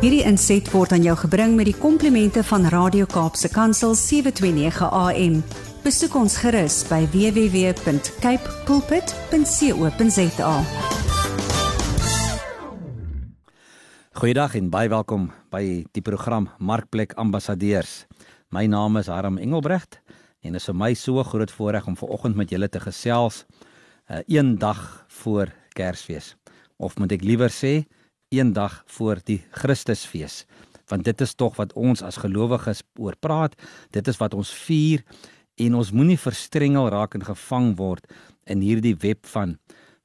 Hierdie inset word aan jou gebring met die komplimente van Radio Kaapse Kansel 729 AM. Besoek ons gerus by www.cape pulpit.co.za. Goeiedag en baie welkom by die program Markplek Ambassadeurs. My naam is Harm Engelbrecht en dit is vir my so groot voorreg om vanoggend met julle te gesels uh, een dag voor Kersfees of moet ek liewer sê een dag voor die Christusfees want dit is tog wat ons as gelowiges oor praat. Dit is wat ons vier en ons moenie verstrengel raak en gevang word in hierdie web van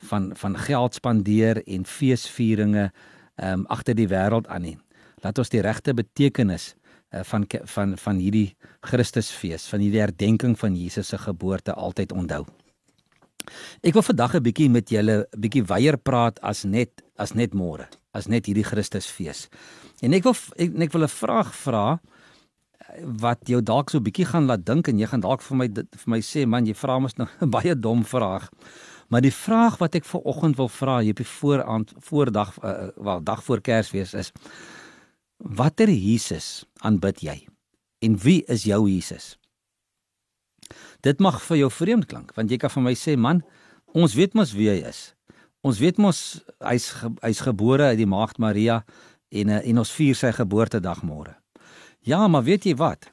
van van geld spandeer en feesvieringe ehm um, agter die wêreld aan nie. Laat ons die regte betekenis uh, van van van hierdie Christusfees van hierdie herdenking van Jesus se geboorte altyd onthou Ek wil vandag 'n bietjie met julle 'n bietjie weier praat as net as net môre, as net hierdie Christusfees. En ek wil ek, ek wil 'n vraag vra wat jou dalk so 'n bietjie gaan laat dink en jy gaan dalk vir my vir my sê man, jy vra mos nou 'n baie dom vraag. Maar die vraag wat ek ver oggend wil vra hier op die vooraand voordag uh, wel dag voor Kersfees is watter Jesus aanbid jy? En wie is jou Jesus? Dit mag vir jou vreemd klink want jy kan vir my sê man, ons weet mos wie hy is. Ons weet mos hy's hy's gebore uit die maagd Maria en eh, en ons vier sy geboortedag môre. Ja, maar weet jy wat?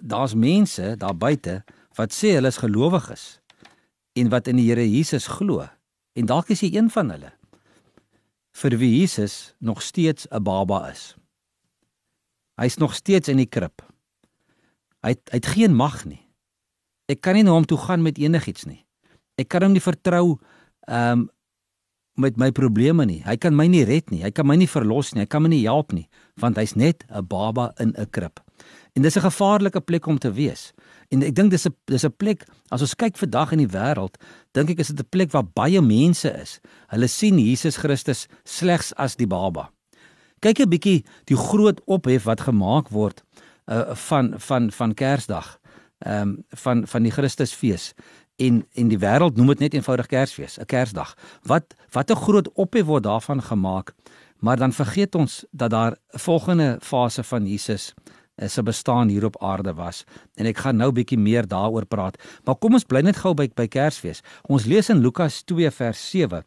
Daar's mense daar buite wat sê hulle is gelowiges en wat in die Here Jesus glo. En dalk is jy een van hulle. Vir wie Jesus nog steeds 'n baba is. Hy's nog steeds in die krib. Hy het, hy het geen mag nie. Ek kan nie na hom toe gaan met enigiets nie. Ek kan hom nie vertrou ehm um, met my probleme nie. Hy kan my nie red nie. Hy kan my nie verlos nie. Hy kan my nie help nie, want hy's net 'n baba in 'n krib. En dis 'n gevaarlike plek om te wees. En ek dink dis 'n dis 'n plek as ons kyk vandag in die wêreld, dink ek is dit 'n plek waar baie mense is. Hulle sien Jesus Christus slegs as die baba. Kyk 'n bietjie die groot ophef wat gemaak word uh van van van Kersdag ehm um, van van die Christusfees en en die wêreld noem dit net eenvoudig Kersfees, 'n Kersdag. Wat wat 'n groot ophef word daarvan gemaak, maar dan vergeet ons dat daar 'n volgende fase van Jesus eh, se bestaan hier op aarde was. En ek gaan nou bietjie meer daaroor praat. Maar kom ons bly net gou by by Kersfees. Ons lees in Lukas 2 vers 7.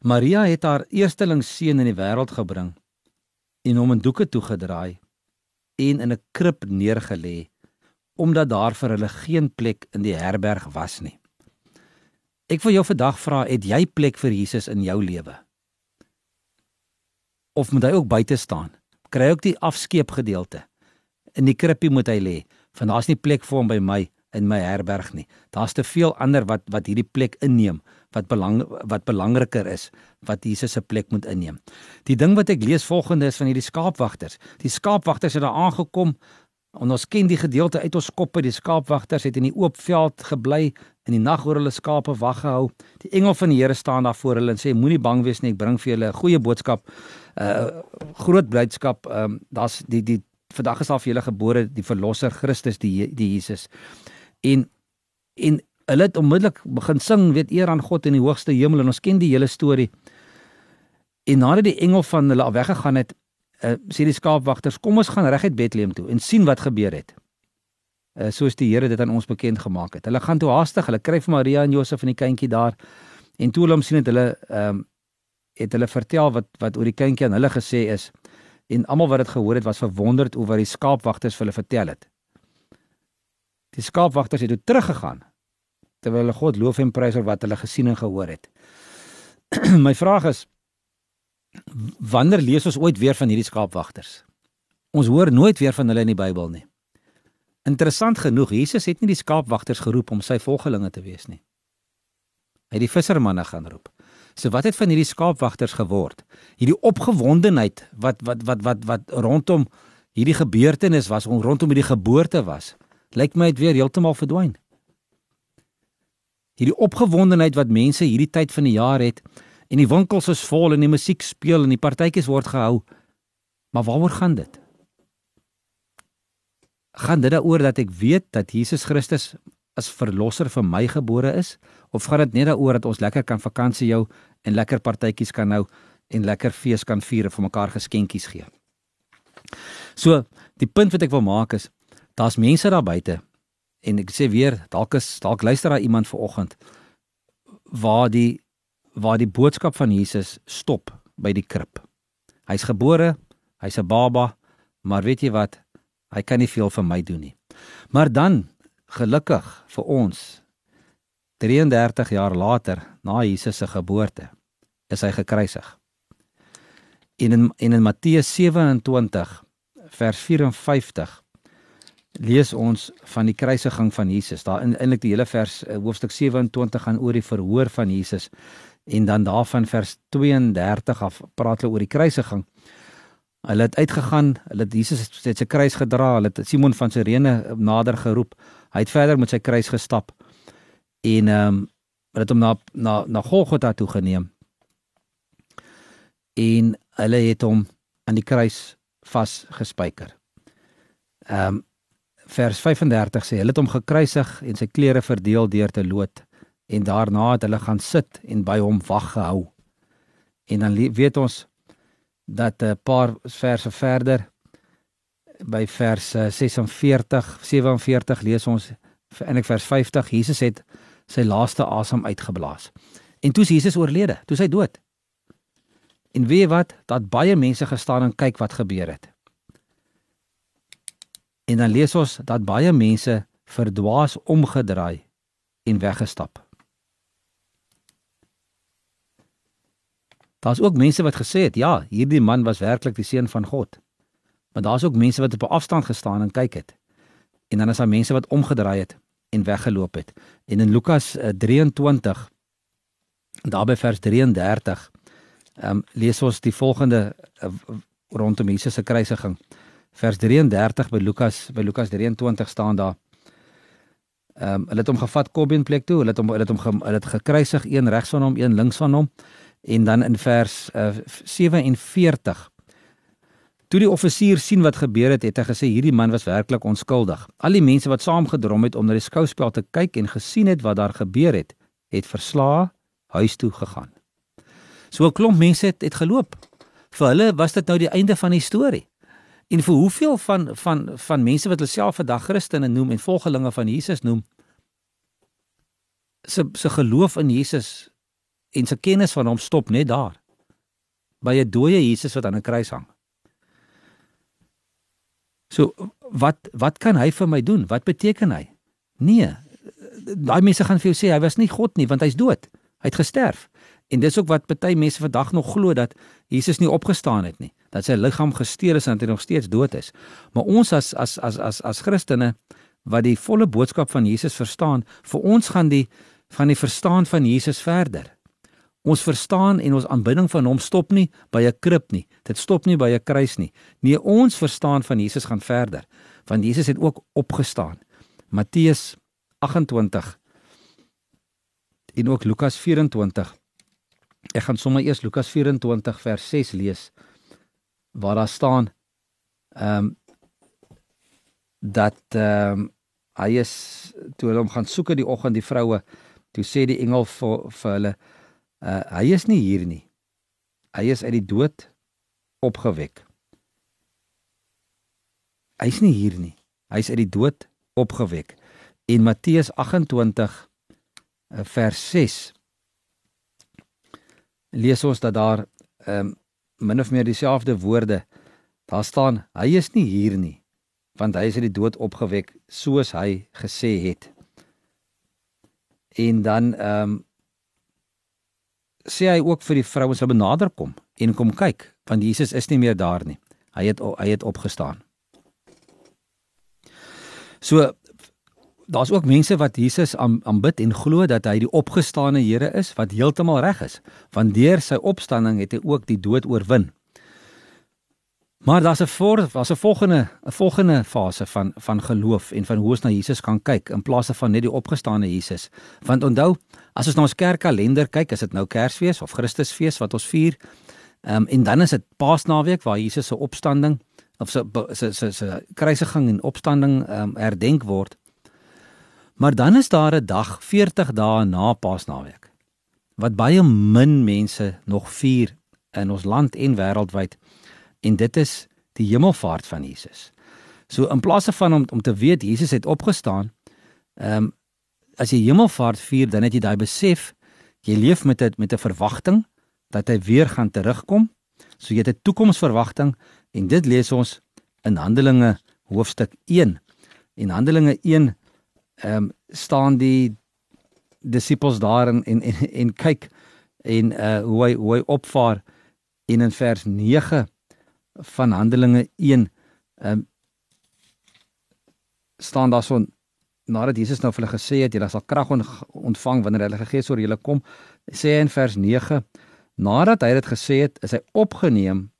Maria het haar eersteling seun in die wêreld gebring en hom in doeke toegedraai en in 'n krib neergelê omdat daar vir hulle geen plek in die herberg was nie. Ek wil jou vandag vra, het jy plek vir Jesus in jou lewe? Of moet hy ook buite staan? Kry ook die afskeep gedeelte. In die krippie moet hy lê, want daar's nie plek vir hom by my in my herberg nie. Daar's te veel ander wat wat hierdie plek inneem wat belang wat belangriker is wat Jesus se plek moet inneem. Die ding wat ek lees volgende is van hierdie skaapwagters. Die skaapwagters het daar aangekom En ons ken die gedeelte uit ons koppe, die skaapwagters het in die oop veld gebly in die nag oor hulle skape wag gehou. Die engel van die Here staan daar voor hulle en sê moenie bang wees nie, ek bring vir julle 'n goeie boodskap. 'n uh, Groot blydskap. Ehm um, daar's die die vandag is daar vir julle gebore die verlosser Christus die die Jesus. En en hulle het onmiddellik begin sing, weet eer aan God in die hoogste hemel en ons ken die hele storie. En nadat die engel van hulle af weggegaan het, uh, sê die skaapwagters, kom ons gaan reguit Bethlehem toe en sien wat gebeur het. Uh, soos die Here dit aan ons bekend gemaak het. Hulle gaan toe haastig, hulle kry vir Maria en Josef en die kindjie daar en toe hulle hom sien het hulle ehm um, het hulle vertel wat wat oor die kindjie aan hulle gesê is en almal wat dit gehoor het was verwonderd oor wat die skaapwagters vir hulle vertel het. Die skaapwagters het toe teruggegaan terwyl hulle God loof en prys oor wat hulle gesien en gehoor het. My vraag is wanneer lees ons ooit weer van hierdie skaapwagters? Ons hoor nooit weer van hulle in die Bybel nie. Interessant genoeg, Jesus het nie die skaapwagters geroep om sy volgelinge te wees nie. Hy het die vissermanne gaan roep. So wat het van hierdie skaapwagters geword? Hierdie opgewondenheid wat wat wat wat wat rondom hierdie gebeurtenis was, rondom hierdie geboorte was, lyk my dit weer heeltemal verdwyn. Hierdie opgewondenheid wat mense hierdie tyd van die jaar het, en die winkels is vol en die musiek speel en die partytjies word gehou. Maar waaroor gaan dit? Gaan dit daaroor dat ek weet dat Jesus Christus as verlosser vir my gebore is of gaan dit net daaroor dat ons lekker kan vakansie hou en lekker partytjies kan hou en lekker fees kan vier en vir mekaar geskenkies gee. So, die punt wat ek wil maak is daar's mense daar buite en ek sê weer, dalk is dalk luister daar iemand vanoggend waar die waar die boodskap van Jesus stop by die krib. Hy's gebore, hy's 'n baba, maar weet jy wat? Hy kan nie veel vir my doen nie. Maar dan gelukkig vir ons 33 jaar later na Jesus se geboorte is hy gekruisig. En in en in Matteus 27 vers 54 lees ons van die kruisiging van Jesus. Daar in eintlik die hele vers eh, hoofstuk 27 gaan oor die verhoor van Jesus en dan daarvan vers 32 af praat hulle oor die kruisiging. Hulle het uitgegaan, hulle het Jesus het sy kruis gedra, hulle het Simon van Sirene nader geroep. Hy het verder met sy kruis gestap. En ehm um, hulle het hom na na na Golgotha toe geneem. En hulle het hom aan die kruis vasgespijker. Ehm um, vers 35 sê hulle het hom gekruisig en sy klere verdeel deur te lood en daarna het hulle gaan sit en by hom wag gehou. En dan weet ons dat 'n paar verse verder by vers 46 47 lees ons in vers 50 Jesus het sy laaste asem uitgeblaas. En toe is Jesus oorlede, toe is hy dood. En weet jy wat? Dat baie mense gestaan en kyk wat gebeur het. En dan lees ons dat baie mense verdwaas omgedraai en weggestap. Daar's ook mense wat gesê het, ja, hierdie man was werklik die seun van God. Maar daar's ook mense wat op 'n afstand gestaan en kyk het. En dan is daar mense wat omgedraai het en weggeloop het. En in Lukas 23 eh, daarby vers 33 ehm um, lees ons die volgende uh, rondom Jesus se kruisiging. Vers 33 by Lukas by Lukas 23 staan daar Ehm um, hulle het hom gevat Kobbien plek toe, hulle het hom hulle het hom hulle het gekruisig een regs van hom, een links van hom. En dan in vers uh, 47 Toe die offisier sien wat gebeur het, het hy gesê hierdie man was werklik onskuldig. Al die mense wat saamgedrom het om na die skouspel te kyk en gesien het wat daar gebeur het, het verslae huis toe gegaan. So 'n klomp mense het, het geloop. Vir hulle was dit nou die einde van die storie. En vir hoeveel van van van mense wat hulle self vandag Christene noem en volgelinge van Jesus noem, se se geloof in Jesus en se kennis van hom stop net daar by 'n dooie Jesus wat aan 'n kruis hang. So wat wat kan hy vir my doen? Wat beteken hy? Nee. Daai mense gaan vir jou sê hy was nie God nie want hy's dood. Hy het gesterf. En dis ook wat baie mense vandag nog glo dat Jesus nie opgestaan het nie, dat sy liggaam gesteel is en dat hy nog steeds dood is. Maar ons as as as as as Christene wat die volle boodskap van Jesus verstaan, vir ons gaan die van die verstaan van Jesus verder. Ons verstaan en ons aanbidding van hom stop nie by 'n krib nie. Dit stop nie by 'n kruis nie. Nee, ons verstaan van Jesus gaan verder. Want Jesus het ook opgestaan. Matteus 28 en ook Lukas 24. Ek gaan sommer eers Lukas 24 vers 6 lees waar daar staan ehm um, dat ehm um, hy is toe hulle hom gaan soek in die oggend die vroue toe sê die engel vir, vir hulle Uh hy is nie hier nie. Hy is uit die dood opgewek. Hy's nie hier nie. Hy's uit die dood opgewek. In Matteus 28 uh, vers 6 lees ons dat daar ehm um, min of meer dieselfde woorde daar staan hy is nie hier nie want hy is uit die dood opgewek soos hy gesê het. En dan ehm um, sê hy ook vir die vrouens wat benader kom en kom kyk, want Jesus is nie meer daar nie. Hy het hy het opgestaan. So daar's ook mense wat Jesus aanbid en glo dat hy die opgestane Here is wat heeltemal reg is, want deur sy opstanding het hy ook die dood oorwin. Maar daar's 'n voor daar's 'n volgende 'n volgende fase van van geloof en van hoe ons na Jesus kan kyk in plaas van net die opgestane Jesus. Want onthou, as ons na ons kerkkalender kyk, is dit nou Kersfees of Christusfees wat ons vier. Ehm um, en dan is dit Paasnaweek waar Jesus se opstanding of se se se se kruisiging en opstanding ehm um, herdenk word. Maar dan is daar 'n dag 40 dae na Paasnaweek wat baie min mense nog vier in ons land en wêreldwyd en dit is die hemelvaart van Jesus. So in plaas van om om te weet Jesus het opgestaan, ehm um, as jy hemelvaart vier, dan het jy daai besef jy leef met dit met 'n verwagting dat hy weer gaan terugkom. So jy het 'n toekomsverwagting en dit lees ons in Handelinge hoofstuk 1. In Handelinge 1 ehm um, staan die disippels daar en en en, en kyk en uh hoe hy hoe hy opvaar in in vers 9 van Handelinge 1 ehm staan daar so nadat Jesus nou vir hulle gesê het julle sal krag ontvang wanneer die Heilige Gees oor julle kom sê hy in vers 9 nadat hy dit gesê het is hy opgeneem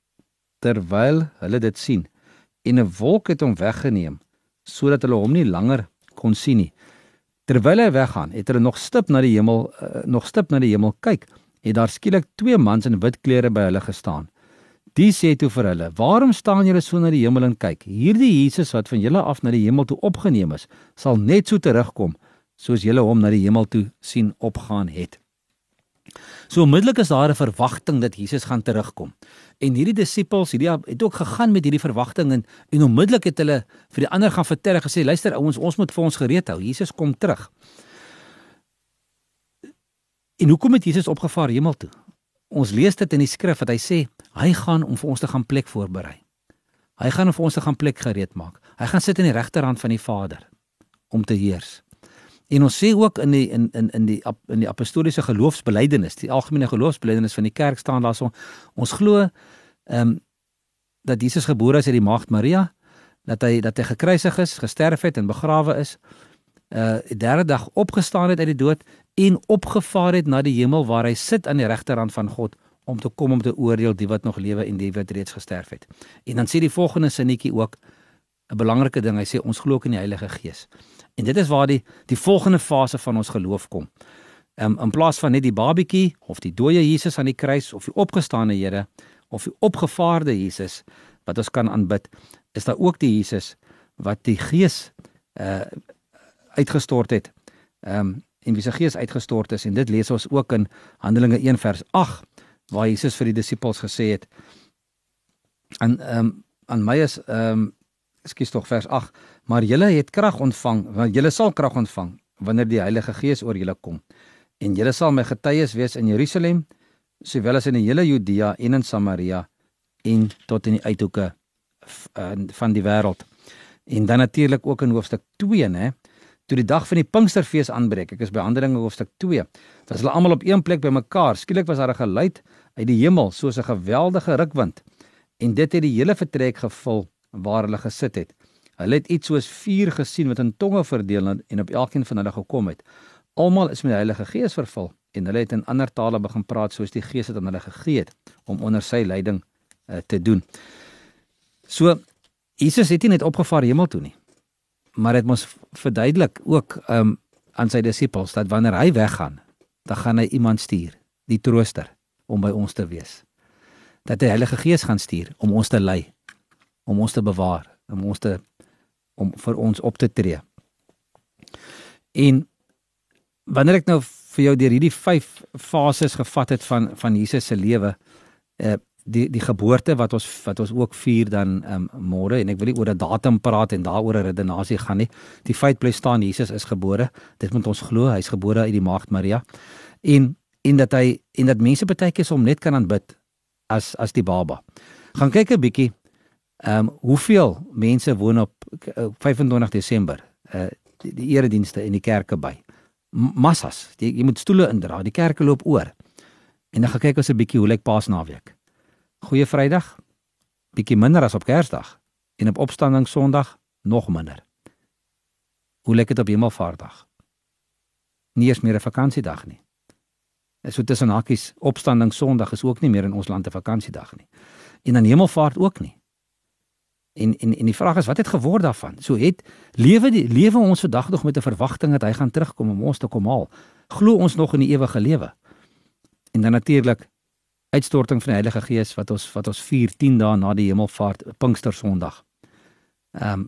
terwyl hulle dit sien en 'n wolk het hom weggeneem sodat hulle hom nie langer kon sien nie. Terwyl hy weggaan het hulle nog stip na die hemel uh, nog stip na die hemel kyk het daar skielik twee mans in wit klere by hulle gestaan Die sê toe vir hulle: "Waarom staan julle so na die hemel en kyk? Hierdie Jesus wat van julle af na die hemel toe opgeneem is, sal net so terugkom soos julle hom na die hemel toe sien opgaan het." So onmiddellik is daar 'n verwagting dat Jesus gaan terugkom. En hierdie disippels, hierdie het ook gegaan met hierdie verwagting en en onmiddellik het hulle vir die ander gaan vertel en gesê: "Luister ouens, ons moet vir ons gereed hou. Jesus kom terug." En hoekom het Jesus opgevaar hemel toe? Ons lees dit in die skrif dat hy sê hy gaan om vir ons te gaan plek voorberei. Hy gaan om vir ons te gaan plek gereed maak. Hy gaan sit aan die regterhand van die Vader om te heers. En ons sê ook in die in in in die in die apostoliese geloofsbelijdenis, die algemene geloofsbelijdenis van die kerk staan daar so ons glo ehm um, dat Jesus gebore is uit die maagd Maria, dat hy dat hy gekruisig is, gesterf het en begrawe is, uh derde dag opgestaan het uit die dood en opgevaar het na die hemel waar hy sit aan die regterhand van God om te kom om te oordeel die wat nog lewe en die wat reeds gesterf het. En dan sê die volgende sinnetjie ook 'n belangrike ding. Hy sê ons glo in die Heilige Gees. En dit is waar die die volgende fase van ons geloof kom. Um, in plaas van net die babietjie of die dooie Jesus aan die kruis of die opgestane Here of die opgevaarde Jesus wat ons kan aanbid, is daar ook die Jesus wat die Gees uh uitgestort het. Ehm um, en wie se gees uitgestort is en dit lees ons ook in Handelinge 1 vers 8 waar Jesus vir die disippels gesê het aan ehm um, aan my is ehm um, ekskuus tog vers 8 maar julle het krag ontvang want julle sal krag ontvang wanneer die Heilige Gees oor julle kom en julle sal my getuies wees in Jerusalem sowel as in die hele Judea en in Samaria en tot in die uithoeke van die wêreld en dan natuurlik ook in hoofstuk 2 nê toe die dag van die Pinksterfees aanbreek. Ek is by Handelinge hoofstuk 2. Was hulle almal op een plek bymekaar. Skielik was daar 'n geluid uit die hemel soos 'n geweldige rukwind en dit het die hele vertrek gevul waar hulle gesit het. Hulle het iets soos vuur gesien wat in tonge verdeel en op elkeen van hulle gekom het. Almal is met die Heilige Gees vervul en hulle het in ander tale begin praat soos die Gees het aan hulle gegee het om onder sy leiding uh, te doen. So Jesus het nie net opgevaar hemel toe nie maar dit mos verduidelik ook um aan sy disippels dat wanneer hy weggaan, dan gaan hy iemand stuur, die trooster om by ons te wees. Dat die Heilige Gees gaan stuur om ons te lei, om ons te bewaar, om ons te om vir ons op te tree. En wanneer ek nou vir jou deur hierdie 5 fases gevat het van van Jesus se lewe, uh die die geboorte wat ons wat ons ook vier dan um, môre en ek wil nie oor 'n datum praat en daaroor 'n redenasie gaan nie. Die feit bly staan Jesus is gebore. Dit moet ons glo, hy's gebore uit die maagd Maria. En en dat hy en dat mense baie keer hom net kan aanbid as as die baba. Gaan kyk 'n bietjie ehm um, hoeveel mense woon op 25 Desember uh die, die eredienste in die kerke by. Massas. Jy, jy moet stoele indra. Die kerke loop oor. En dan gaan kyk ons 'n bietjie hoe lyk Paasnaweek. Goeie Vrydag bietjie minder as op Kersdag en op Opstanding Sondag nog minder. Hoe lyk dit op Hemelvaartdag? Nie eens meer 'n vakansiedag nie. En so tussen hakies Opstanding Sondag is ook nie meer in ons land 'n vakansiedag nie. En dan Hemelvaart ook nie. En en en die vraag is wat het geword daarvan? So het lewe die lewe ons vandag nog met 'n verwagting dat hy gaan terugkom om ons te kom haal. Glo ons nog in die ewige lewe? En dan natuurlik uitstorting van die Heilige Gees wat ons wat ons vier 10 dae na die hemelvaart Pinkster Sondag. Ehm um,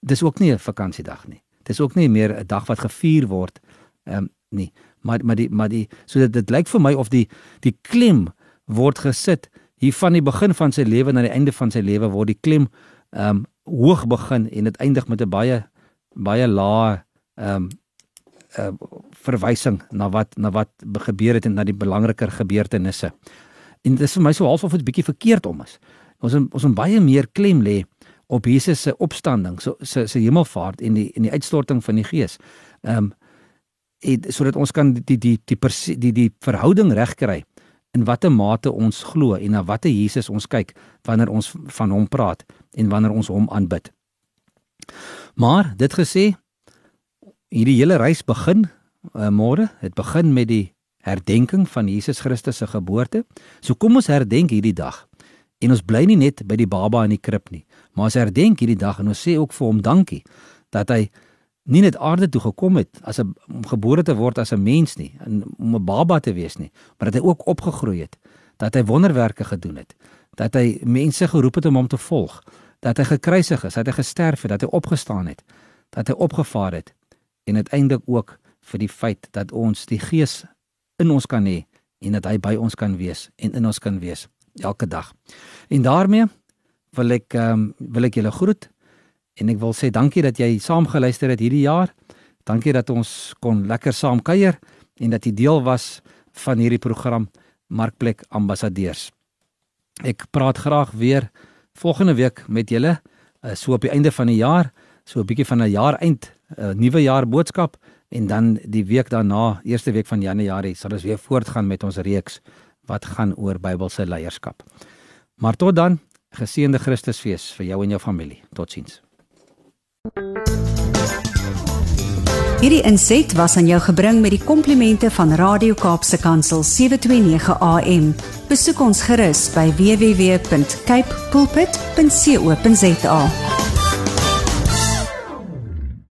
dis ook nie 'n vakansiedag nie. Dis ook nie meer 'n dag wat gevier word ehm um, nie. Maar maar die maar die so dit dit lyk vir my of die die klem word gesit hier van die begin van sy lewe na die einde van sy lewe word die klem ehm um, hoog begin en dit eindig met 'n baie baie lae ehm um, uh, verwysing na wat na wat gebeur het en na die belangriker gebeurtenisse. En dit is vir my so half of dit bietjie verkeerd om is. Ons ons moet baie meer klem lê op Jesus se opstanding, so se se hemelvaart en die en die uitstorting van die Gees. Ehm um, sodat ons kan die die die die die, die verhouding regkry in watter mate ons glo en na watter Jesus ons kyk wanneer ons van hom praat en wanneer ons hom aanbid. Maar dit gesê, hierdie hele reis begin uh, môre. Dit begin met die herdenking van Jesus Christus se geboorte. So kom ons herdenk hierdie dag. En ons bly nie net by die baba in die krib nie, maar ons herdenk hierdie dag en ons sê ook vir hom dankie dat hy nie net aarde toe gekom het as 'n gebore te word as 'n mens nie, en om 'n baba te wees nie, maar dat hy ook opgegroei het, dat hy wonderwerke gedoen het, dat hy mense geroep het om hom te volg, dat hy gekruisig is, dat hy gesterf het, dat hy opgestaan het, dat hy opgevaar het en uiteindelik ook vir die feit dat ons die Gees in ons kan hê en dat hy by ons kan wees en in ons kan wees elke dag. En daarmee wil ek ehm um, wil ek julle groet en ek wil sê dankie dat jy saam geluister het hierdie jaar. Dankie dat ons kon lekker saam kuier en dat jy deel was van hierdie program Markplek Ambassadeurs. Ek praat graag weer volgende week met julle uh, so op die einde van die jaar, so 'n bietjie van 'n jaar eind 'n uh, nuwe jaar boodskap en dan die week daarna, eerste week van Januarie, sal ons weer voortgaan met ons reeks wat gaan oor Bybelse leierskap. Maar tot dan, geseënde Christusfees vir jou en jou familie. Totsiens. Hierdie inset was aan jou gebring met die komplimente van Radio Kaapse Kansel 729 AM. Besoek ons gerus by www.cape pulpit.co.za.